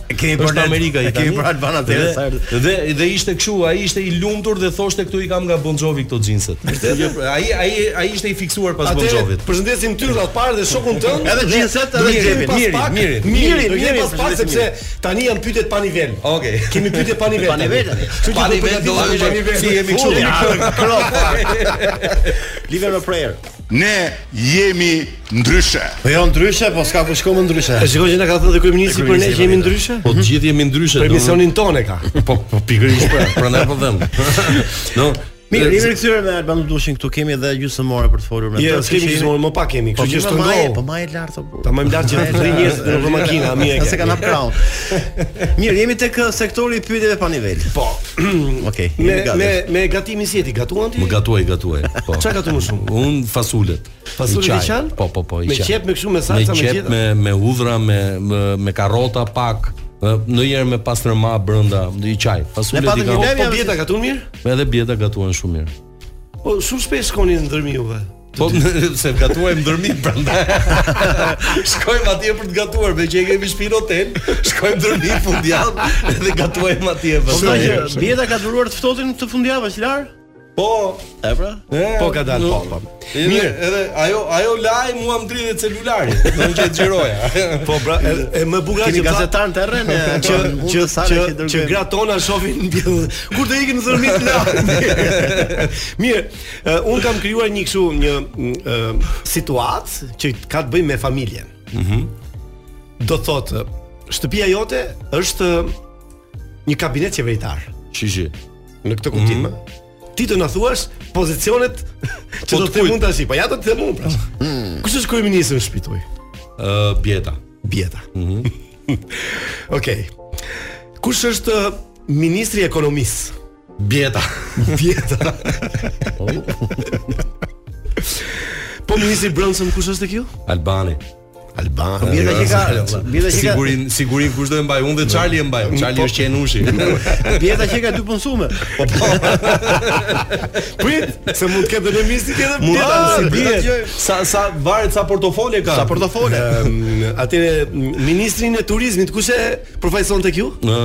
Kemi për Amerika i kemi për Albana dhe, dhe dhe ishte kështu, ai ishte i lumtur dhe thoshte këto i kam nga Bon Jovi këto xhinset. Ai ai ai ishte i fiksuar pas Bon Jovit. Përshëndesim ty radhë parë dhe shokun tënd. Edhe xhinset edhe xhepi. Mirë, mirë, mirë, mirë pas pak sepse tani janë pyetjet pa nivel. Okej. Kemi pyetje pa nivel. Pa nivel. Pa nivel do të jemi si jemi këtu. Livin' on a prayer. Ne jemi Ndryshe. Po jo ndryshe, po s'ka ku shkojmë ndryshe. E shikoj që na ka thënë kryeministri për ne që jemi ndryshe? Po të gjithë jemi ndryshe. Për misionin tonë e ka. Po po pikërisht pra, prandaj po them. No, Mirë, jemi rikthyer me Alban Dudushin këtu kemi edhe gjysmë ore për të folur me të. Jo, kemi gjysmë ore, më pak kemi, kështu po, që shkëngoj. Po, po më e lartë apo. Po më lart që të njerëz në për makina, a mirë. Sa kanë upground. Mirë, jemi tek uh, sektori i pyetjeve pa nivel. Po. Okej. Me me me gatimin si ti gatuan ti? Po gatuaj, gatuaj. Po. Çfarë gatuan më shumë? Unë fasulet. Fasulet i qan? Po, po, po, i qan. Me qepë me kështu me salca me gjithë. Me qepë me me hudhra me me, me karrota pak. Ndonjëherë me pastërma brenda, i qaj. Fasuli di ka. Po Bieta gatuan mirë? Po edhe Bieta gatuan shumë mirë. Po shumë shpesh shkoni në Dhërmi juve. Po se gatuajmë në Dhërmi prandaj. shkojmë atje për të gatuar, me që e kemi shtëpinë hotel, shkojmë në Dhërmi fundjavë dhe gatuajmë atje. Po Bieta ka duruar të ftohtin të fundjavës lar? Po, e pra? E, po ka dalë papa. Mirë, edhe ajo ajo laj mua më dritë e celularit, do të xhiroja. Po pra, e, e më bukur që gazetar të rren që që sa që, që, që gratona shohin mbi. Kur do ikin në Dhërmi la. Mirë, uh, unë kam krijuar një kështu një uh, situatë që ka të bëjë me familjen. Mhm. Mm do thotë shtëpia jote është një kabinet qeveritar. Shi shi. Në këtë kuptim. Mm -hmm. Ti do na thuash pozicionet që po do të them unë tash. Po që do të them unë. Pra. Mm. Kush është kryeministri në shtëpinë tuaj? Ë uh, Bieta. Bieta. Mhm. Mm Okej. Okay. Kush është uh, ministri i ekonomisë? Bieta. Bieta. po ministri i brendshëm kush është te ju? Albani. Alban. Po mirë që ka. Mirë që ka. Sigurinë, sigurinë kush do e mbajë, unë dhe Charlie e mbajmë. Po. Charlie është qenushi. Bieta që ka dy punsume. Po po. Prit, se mund të ketë dhe ministri tjetër. Mund ta si bie. Sa sa varet sa portofole ka. Sa portofole. Ehm, Atë ministrinë e turizmit kush e përfaqëson tek ju? Në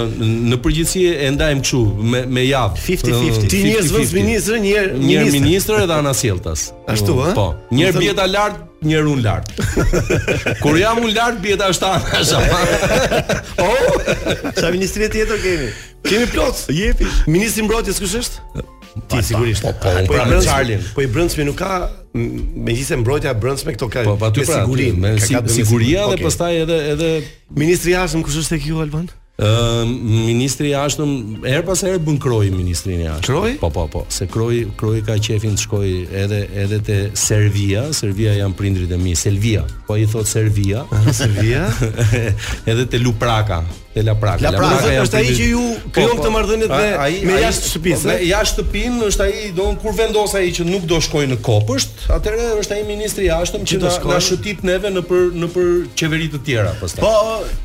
në përgjithësi e ndajmë kështu me me javë. 50-50. Ti një herë zëvendësministër, një herë ministër edhe anasjelltas. Ashtu ë? Po. Një herë Bieta lart një herë unë lart. Kur jam unë lart Bieta është anës. Oh, ça ministrie tjetër kemi? Kemi plot. Jepi. Ministri i mbrojtjes kush është? Ti sigurisht. Po, po, po, po, me Charlin. Po i brendshmi nuk ka megjithëse mbrojtja e brendshme këto ka po, po, pra, siguri, me si, siguria dhe okay. pastaj edhe edhe ministri i jashtëm kush është tek ju Alban? ministri i jashtëm herë pas herë bën Kroi ministrin e jashtëm. Kroi? Po po po, se Kroi Kroi ka qejfin të shkojë edhe edhe te Servia, Servia janë prindërit e mi, Selvia. Po i thotë Servia, Servia. edhe te Lupraka, te Lapraka. La Lapraka është ai që ju po, krijon po. këtë marrëdhënie me me jashtë shtëpisë. Po, me jashtë shtëpinë është ai don kur vendos ai që nuk do shkojë në kopësht, atëherë është ai ministri i jashtëm që na shëtit neve nëpër nëpër qeveri të tjera pastaj. Po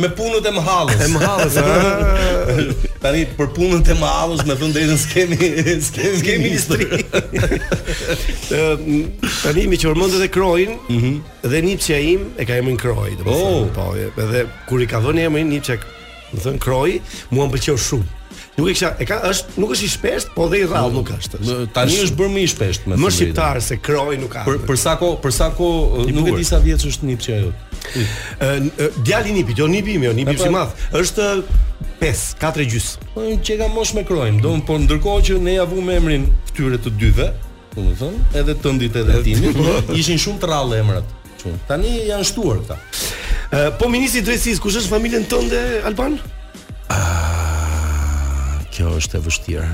me punët e mëhallës. E mëhallës, Tani për punët e mëhallës me thënë të drejtën s'kemi, s'kemi, s'kemi ministri. Tani meqë përmende dhe Kroin, ëh, mhm. dhe nipçja im e ka emrin Kroi, domethënë, oh. po, edhe kur i ka vënë emrin nipçes, më thon Kroi, mua më pëlqeu shumë. Nuk e kisha, e ka është, nuk është i shpeshtë, po dhe i rrallë nuk është. Më, tani është bërë më i shpeshtë me. Më shqiptar se Kroi nuk ka. Për për sa kohë, për sa kohë nuk e di sa vjeç është nipçi ajo. Ë djali nipi, jo nipi im, jo nipi pra- i madh. Është 5, 4 e gjysmë. Po që ka moshë me Kroin, po por ndërkohë që ne ja vumë emrin këtyre të dyve, domethënë, edhe tëndin edhe timin, po. ishin shumë të rrallë emrat. Tani janë shtuar këta. Uh, po ministri i drejtësisë, kush është në familjen tënde Alban? Ah, kjo është e vështirë.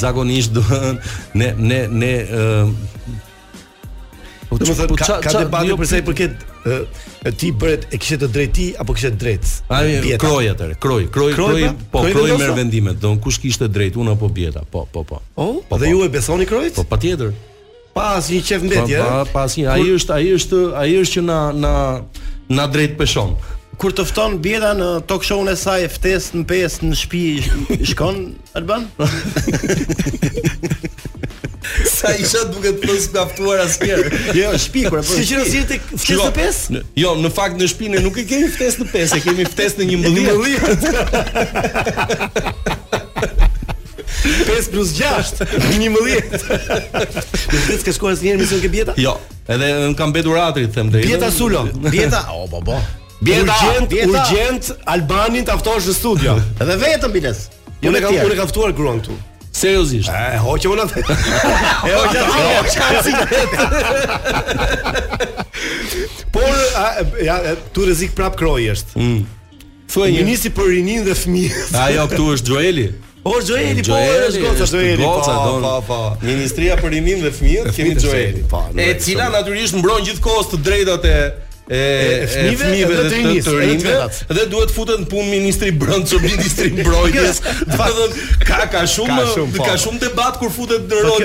Zakonisht do ne ne ne uh, Po të thotë po ka, ka debate jo, për sa i përket ë ti bërtet e kishe të drejtë apo kishe të drejtë? Ai Kroi atë, Kroi, Kroi, Kroi, po Kroi merr vendimet, domethënë kush kishte të drejtë, unë apo Bjeta. Po, po, po. Oh, po, dhe po. ju e besoni Kroit? Po patjetër. Pa asnjë qejfmbetje. Pa, pa, pa asnjë. Ai është, ai është, ai është që na na na drejtpeshon. Kur të fton Bjeta në talk show-n e saj ftesë në pesë në shtëpi shkon Alban? S'e shoh dot kët', po s'më ka ftuar asnjëherë. Jo, shtëpi kurrë, po. Si quhet kjo ftesë në pesë? Jo, në fakt në shtëpi ne nuk e kemi ftesë në pesë, e kemi ftesë në 11. 5 plus 6, 11. Në fakt ke shkuar asnjëherë në emision te Bjeta? Jo, edhe unë kam mbetur hatri, të them të drejtën. Bjeta Sulo, Bjeta, o po po. Bjeta, urgjent, Bjeta, urgjent Albanin ta ftosh në studio. Edhe vetëm biles. Jo, unë kam unë kam ftuar gruan këtu. Seriozisht. E hoqe unë atë. E hoqe atë. E hoqe atë. Por, a, ja, ty rrezik prap Kroi është. Mm. Thuaj një. Ministri për rininë dhe fëmijët. Ajo këtu është Joeli. O Joeli, po është goca Joeli. Goca po, domethënë. Po, po. Ministre për rininë dhe fëmijët kemi Joeli. Po, e cila natyrisht mbron gjithë kohës të drejtat e e fëmijëve dhe të rinjve dhe duhet futet në punë ministri i brendshëm, ministri i mbrojtjes domethënë ka ka shumë ka shumë debat kur futet në rol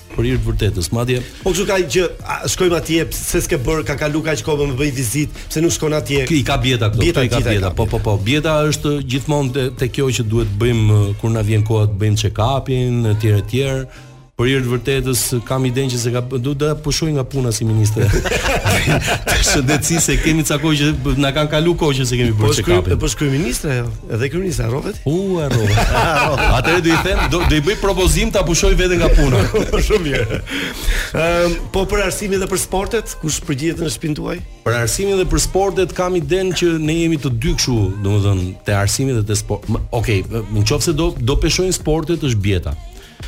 Për hir të së vërtetës, madje. Po kështu ka që shkojmë atje, pse s'ke bërë, ka kalu kaq kohë më bëj vizitë, pse nuk shkon atje? Këto i ka Bjeta këtu, Bjeta, i ka Bjeta. Po po po, Bjeta është gjithmonë te, te kjo që duhet të bëjmë kur na vjen koha të bëjmë check-upin etj etj. Për hir të së vërtetës, kam idenë që se kam do ta pushoj nga puna si ministre shëndetësie se kemi ca kohë që na kanë kalu kohë që s'e kemi bërë po, check-upin. Po shkruhet ministre ajo. Edhe ky ministër harrove ti? U, harrova. Atëherë do i them, do do i bëj propozim ta pushoj veten nga puna. Shumë mirë. Ëm, po për arsimin dhe për sportet, kush përgjigjet në shtëpinë tuaj? Për arsimin dhe për sportet kam idenë që ne jemi të dy kështu, domethënë te arsimi dhe te sport. Më- Okej, në qoftë se do do peshojnë sportet është Bjeta.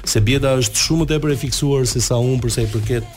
Se Bjeta është shumë më tepër e fiksuar se sa unë përsa i përket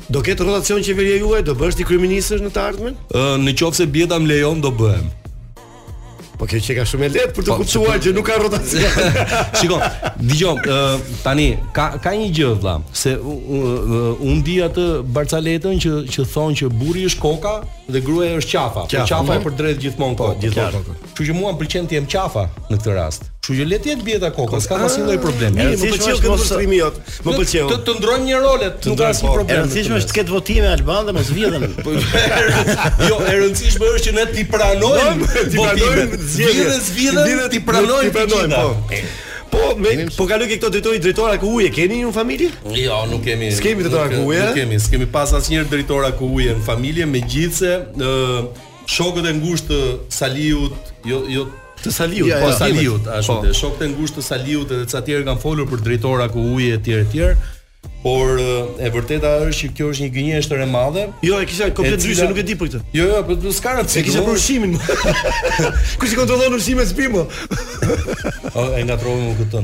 Do ketë rrotacion qeveria juaj, do bëhesh ti kryeministër në të ardhmen? Ë, në qoftë se Bieta më lejon do bëhem. Po kjo qenka shumë e lehtë për të po, kuptuar që nuk ka rrotacion. Shiko, dëgjom, uh, tani ka ka një gjë vëlla, se unë di atë barcaletën që që thonë që burri është koka dhe gruaja është qafa. Po qafa e po. përdredh gjithmonë po, kokën, gjithmonë. Kështu që mua më pëlqen të jem qafa në këtë rast. Kështu që le të jetë Bieta koka, s'kam asnjë lloj problemi. Mirë, më pëlqeu këndvështrimi jot. Më pëlqeu. Të të ndrrojmë dhe role, nuk ka asnjë problem. E rëndësishme është të ketë votime Alban dhe mos vjedhën. Po, jo, e rëndësishme është që ne t'i pranojmë, t'i pranojmë zgjedhjet, zgjedhjet t'i pranojmë të gjitha. Po, po me po kaloj te këto drejtori drejtor AKU-je keni në familje? Jo, nuk kemi. S'kemi drejtor AKU-je? Nuk kemi, s'kemi pas asnjëherë drejtor AKU-je në familje, megjithse ë Shokët e ngushtë të Saliut, jo jo të Saliut, ja, po ja, Saliut, ashtu po. Shokët e ngushtë të Saliut edhe ca tjerë kanë folur për drejtor AKU-je etj etj. Por e vërteta është që kjo është një gënjeshtër e madhe. Jo, e kisha komplet ndryshe, nuk e di për këtë. Jo, jo, po s'ka rëndësi. E kisha për ushqimin. Kush e kontrollon ushqimin e shpisë? Oh, e ngatrova me këtë.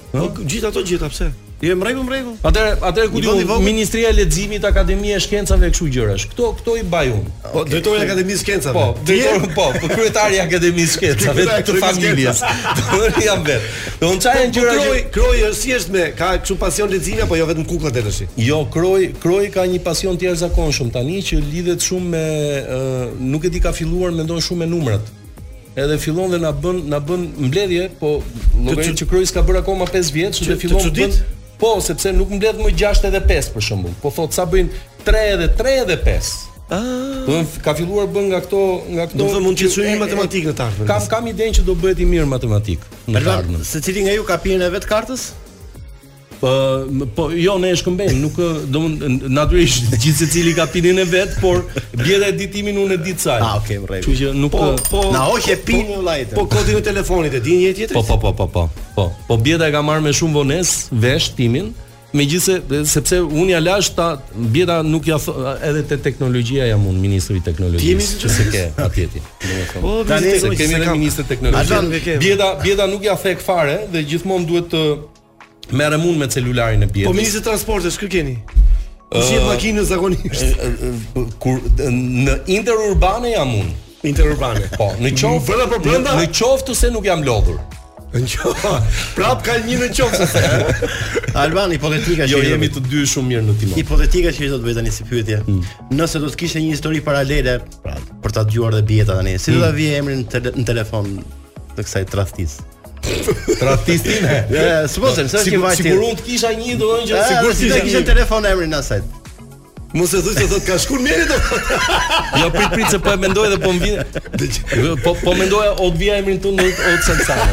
Po gjithë ato gjëra pse? Je në rregull, në rregull. Atëherë, atëherë ku di unë Ministria e Leximit, Akademia e Shkencave e kështu gjërash. Kto kto i baj unë. Po drejtori i Akademisë së Shkencave. Po, drejtor, po, po kryetari i Akademisë së Shkencave të familjes. Drejtori jam vet. Do të çajë po, gjëra. Kroi, kroi është si është me, ka kështu pasion leximi apo jo vetëm kukullat e tash. Jo, kroi, kroi ka një pasion të jashtëzakonshëm tani që lidhet shumë me nuk e di ka filluar mendon shumë me numrat. Edhe fillon dhe na bën na bën mbledhje, po llogarit që Kroi s'ka bërë akoma 5 vjet, edhe fillon të bën po sepse nuk mbledh më 6 edhe 5 për shembull. Po thot sa bëjnë 3 edhe 3 edhe 5. Ah. Do të ka filluar bën nga këto nga këto. Do të mund të shkojë në matematikë në të ardhmen. Kam kam idenë që do bëhet i mirë në matematikë në të ardhmen. Secili nga ju ka pinin e vet të kartës? Po, po jo ne e shkëmbejmë, nuk do natyrisht gjithsecili ka pinin e vet, por Bieta e di timin unë e di të saj. Ah, okay, rregull. Kështu që nuk po, po na hoqe po, pinin vëllai. Po kodin e telefonit e dini njëri-tjetrit? Po, po, po, po, po. Po, po Bieta e ka marrë me shumë vonesë vesh timin. Megjithëse sepse unë ja lashë ta Bieta nuk ja the, edhe te teknologjia jam unë ministri i teknologjisë që s'e ke atje ti. Po, tani kemi edhe ministër të teknologjisë. Bieta, Bieta nuk ja thek fare dhe gjithmonë duhet të Merrem unë me celularin e Bietës. Po ministri i transportit çka keni? Kush i jep makinës zakonisht? Kur në interurbane jam unë. Interurbane. Po, në qoftë brenda për brenda. Në qoftë se nuk jam lodhur. Në qoftë. Prap ka një në qoftë se. Alban hipotetika jo, që jo jemi të dy shumë mirë në timon. Hipotetika që do të bëj tani si pyetje. Hmm. Nëse do të kishte një histori paralele, pra për ta dëgjuar dhe Bieta tani, si do ta hmm. vije emrin në telefon të kësaj tradhtisë? Tratistin e. Ja, s'po se, s'është një vajzë. Sikur unë të kisha një, domethënë që sigurisht të kisha telefon emrin asaj. Mos e thuaj se s'të ka shkuar mirë do. Jo prit prit se po e mendoj dhe po më vjen. Po po mendoja o të vija emrin tënd o të salsave.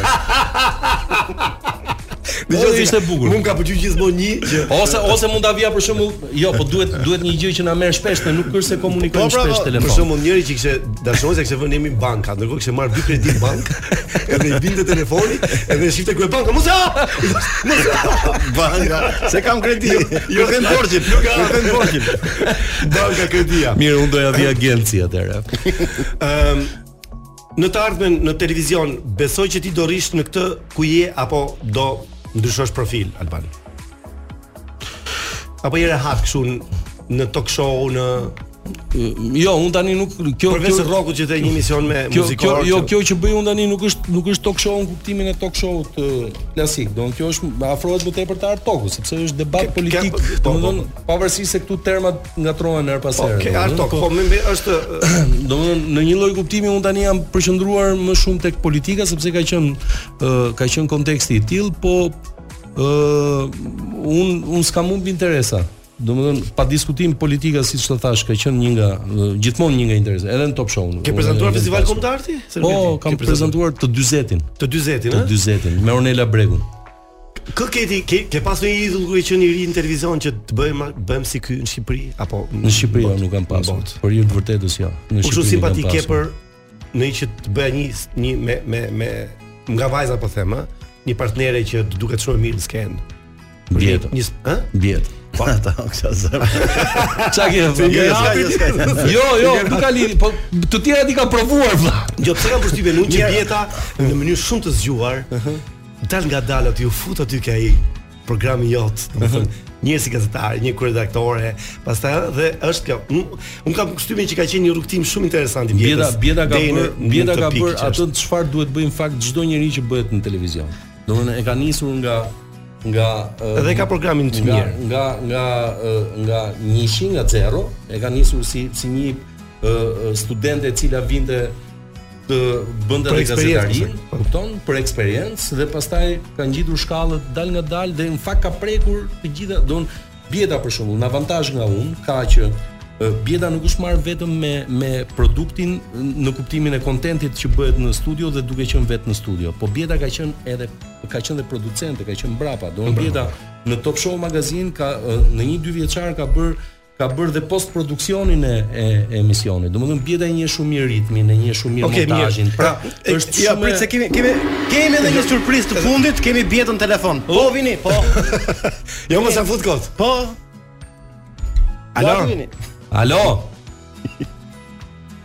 Dëgjo se ishte bukur. Mu më ka pëlqyer gjithmonë një që ose ose mund ta vija për shembull Jo, po duhet duhet një gjë që na merr shpesh, ne nuk është se komunikojmë po, pra, shpesh po, telefon. Për shembull, njëri që kishte dashnore ia kishte vënë emrin banka, ndërkohë kishte marrë dy kredi në bankë, edhe i binte telefoni, edhe shifte kjo banka, mos e hap. Mos e hap. Banka, se kam kredi. Jo, jo kemi borxhin, nuk ka kemi borxhin. Banka kredia. Mirë, unë do ja vi agjenci atëherë. Ëm, ehm, Në të ardhmen në televizion, besoj që ti do rrish në këtë ku je apo do ndryshosh profil Alban. Apo je rehat kështu në talk show në Jo, unë tani nuk kjo përveç rrokut që të një emision muzikor. Jo, kjo që bëj unë tani nuk është nuk është talk show në kuptimin e talk show-t klasik. Domethënë kjo është afrohet më tepër te hard talk-u sepse është debat politik, domethënë Pavarësisht se këtu termat ngatërrohen herë pas po, here. Po, hard talk, po, po më mirë është domethënë në një lloj kuptimi unë tani jam përqendruar më shumë tek politika sepse ka qenë uh, ka qenë konteksti i tillë, po ë uh, unë unë s'kam humb interesa. Domethënë pa diskutim politika siç të thashë ka qenë një nga uh, gjithmonë një nga interesat, edhe në Top Show. Ke prezantuar festival kombëtar ti? Po, kam prezantuar të 40-in. Të 40-in, ëh? Të 40-in me Ornela Bregun. Kë ke ti ke ke pas ndonjë idhull kur ke qenë i ri në televizion që të bëhem bëhem si ky në Shqipëri apo në Shqipëri jo, nuk kam pasur. Për hir të së vërtetës jo. Në Shqipëri. Kush simpati ke për një që të bëja një një me me nga vajzat po them, ë, një partnere që të duket shumë mirë në skenë. Bieta. Një, ë? Bieta. Po ata kisha zëm. Çka ke? Jo, jo, nuk ka lidhje, po të tjerat i ka provuar vëlla. Jo, pse kam përshtypjen unë që Bieta në mënyrë shumë të zgjuar. Dalëngadalë aty, u fut aty ke ai programi jot, domethënë, mhm. një si gazetar, një kryeredaktore, pastaj dhe është kjo. Unë kam përshtypjen që ka qenë një rrugtim shumë interesant i Bietës. Bieta, Bieta ka bërë, Bieta ka bërë atë çfarë duhet të bëjë në fakt çdo njeri që bëhet në televizion. Domethënë e ka nisur nga nga edhe ka programin e mirë nga nga nga 1 nga 0 e ka nisur si si një studente e cila vinte të bënte edhe gazetarinë, po. kupton, për eksperiencë dhe pastaj ka ngjitur shkallët dalëngadalë dhe në fakt ka prekur të gjitha, domethënë Bieta për shembull, një avantazh nga unë, ka që Bieta nuk është marrë vetëm me me produktin në kuptimin e kontentit që bëhet në studio dhe duke qenë vetë në studio. Po Bieta ka qenë edhe ka qenë dhe producente, ka qenë prapa. Domethënë Bieta në Top Show Magazine ka në një dyvjeçar ka bërë ka bërë dhe post produksionin e, e, e emisionit. Domethënë Bieta e njeh shumë mirë ritmin, e njeh shumë mirë okay, montazhin. Pra, e, është shumë Ja, prit se kemi kemi kemi edhe një surprizë të fundit, kemi Bietën në telefon. Po, po vini, po. jo mos e fut kot. Po. Alo. Alo.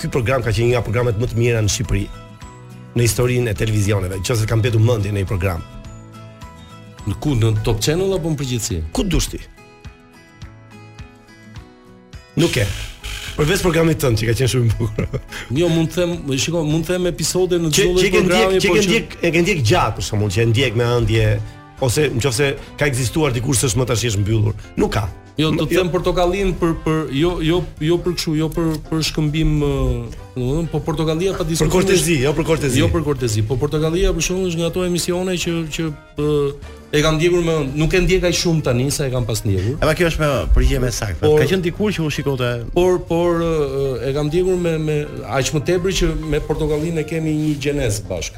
Ky program ka qenë një nga programet më të mira në Shqipëri në historinë e televizioneve, qoftë se ka mbetur mendja në një program. Në ku në Top Channel apo në përgjithësi? Ku dush ti? Nuk e. Përveç programit tënd që ka qenë shumë i bukur. Jo, mund të them, shiko, mund të them episode në çdo lloj programi, por që e ke ndjek, e ke ndjek gjatë për shembull që e ndjek me ëndje Ose në qoftë se ka ekzistuar dikur se është më tash është mbyllur. Nuk ka. Jo, do të jo. them Portokallinë për për jo jo jo për kështu, jo për për shkëmbim, domethënë, po Portokallia pa diskutim. Për kortezi, jo për kortezi. Jo për kortezi, po Portokallia për shembull është nga ato emisione që që pë, e kam ndjekur më, nuk e ndjek aq shumë tani sa e kam pas ndjekur. Edhe kjo është më përgjigje më saktë. Ka qenë dikur që u shikonte. Por por e kam ndjekur me me aq më tepër që me Portokallinë e kemi një gjenezë bashkë.